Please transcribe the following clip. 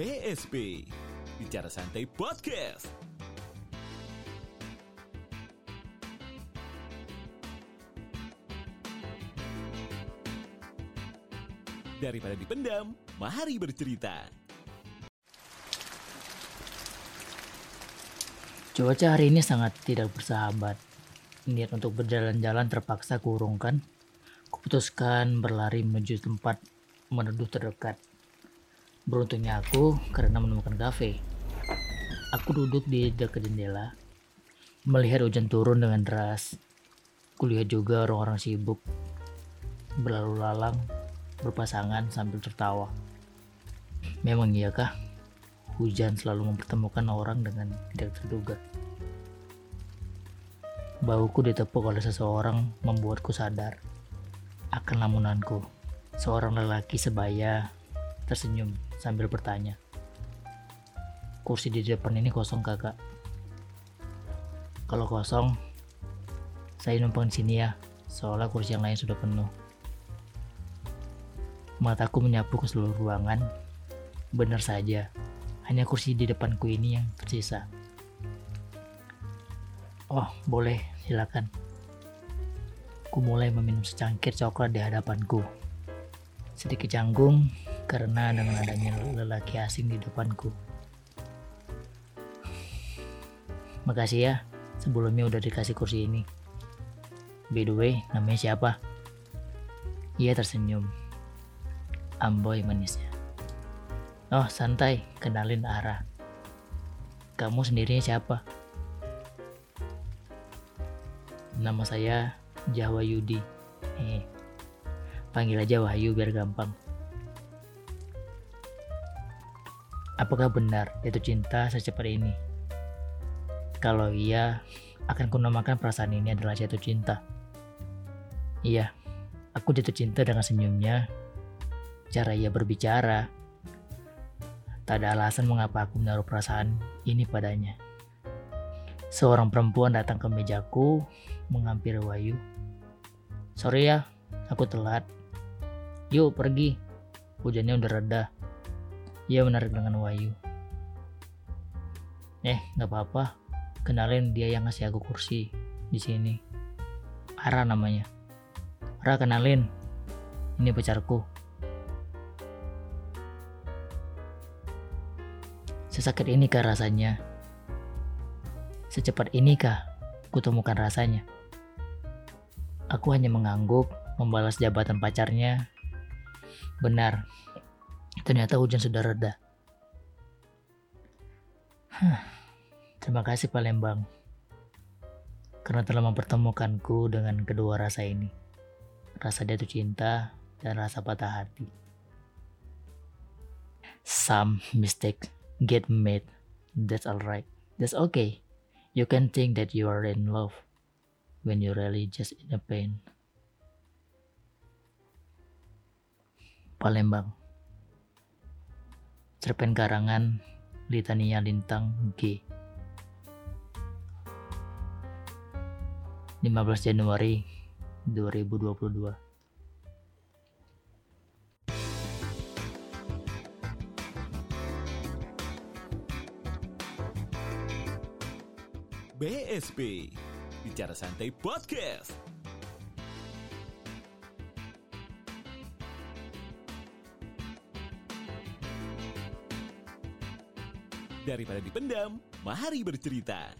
BSP Bicara Santai Podcast Daripada dipendam, mari bercerita Cuaca hari ini sangat tidak bersahabat. Niat untuk berjalan-jalan terpaksa kurungkan. Kuputuskan berlari menuju tempat meneduh terdekat. Beruntungnya aku karena menemukan kafe. Aku duduk di dekat jendela, melihat hujan turun dengan deras. Kulihat juga orang-orang sibuk berlalu lalang, berpasangan sambil tertawa. Memang iyakah hujan selalu mempertemukan orang dengan tidak terduga? Bauku ditepuk oleh seseorang membuatku sadar akan lamunanku. Seorang lelaki sebaya tersenyum sambil bertanya. Kursi di depan ini kosong kakak. Kalau kosong, saya numpang di sini ya, seolah kursi yang lain sudah penuh. Mataku menyapu ke seluruh ruangan. Benar saja, hanya kursi di depanku ini yang tersisa. Oh, boleh, silakan. Ku mulai meminum secangkir coklat di hadapanku. Sedikit canggung karena dengan adanya lelaki asing di depanku. Makasih ya, sebelumnya udah dikasih kursi ini. By the way, namanya siapa? Ia tersenyum. Amboy manisnya. Oh, santai, kenalin Ara. Kamu sendirinya siapa? Nama saya Jawa Yudi. Eh, panggil aja Wahyu biar gampang. Apakah benar jatuh cinta secepat ini? Kalau iya, akan kunamakan perasaan ini adalah jatuh cinta. Iya, aku jatuh cinta dengan senyumnya, cara ia berbicara. Tak ada alasan mengapa aku menaruh perasaan ini padanya. Seorang perempuan datang ke mejaku, menghampiri Wahyu. Sorry ya, aku telat. Yuk pergi, hujannya udah reda. Ia menarik dengan Wahyu. Eh, nggak apa-apa. Kenalin dia yang ngasih aku kursi di sini. Ara namanya. Ra kenalin. Ini pacarku. Sesakit inikah rasanya? Secepat inikah kutemukan rasanya? Aku hanya mengangguk, membalas jabatan pacarnya. Benar, ternyata hujan sudah reda. Huh, terima kasih Palembang, karena telah mempertemukanku dengan kedua rasa ini. Rasa jatuh cinta dan rasa patah hati. Some mistakes get made. That's alright. That's okay. You can think that you are in love when you're really just in a pain. Palembang. Cerpen karangan Litania Lintang G. 15 Januari 2022. BSP Bicara Santai Podcast Daripada dipendam, mari bercerita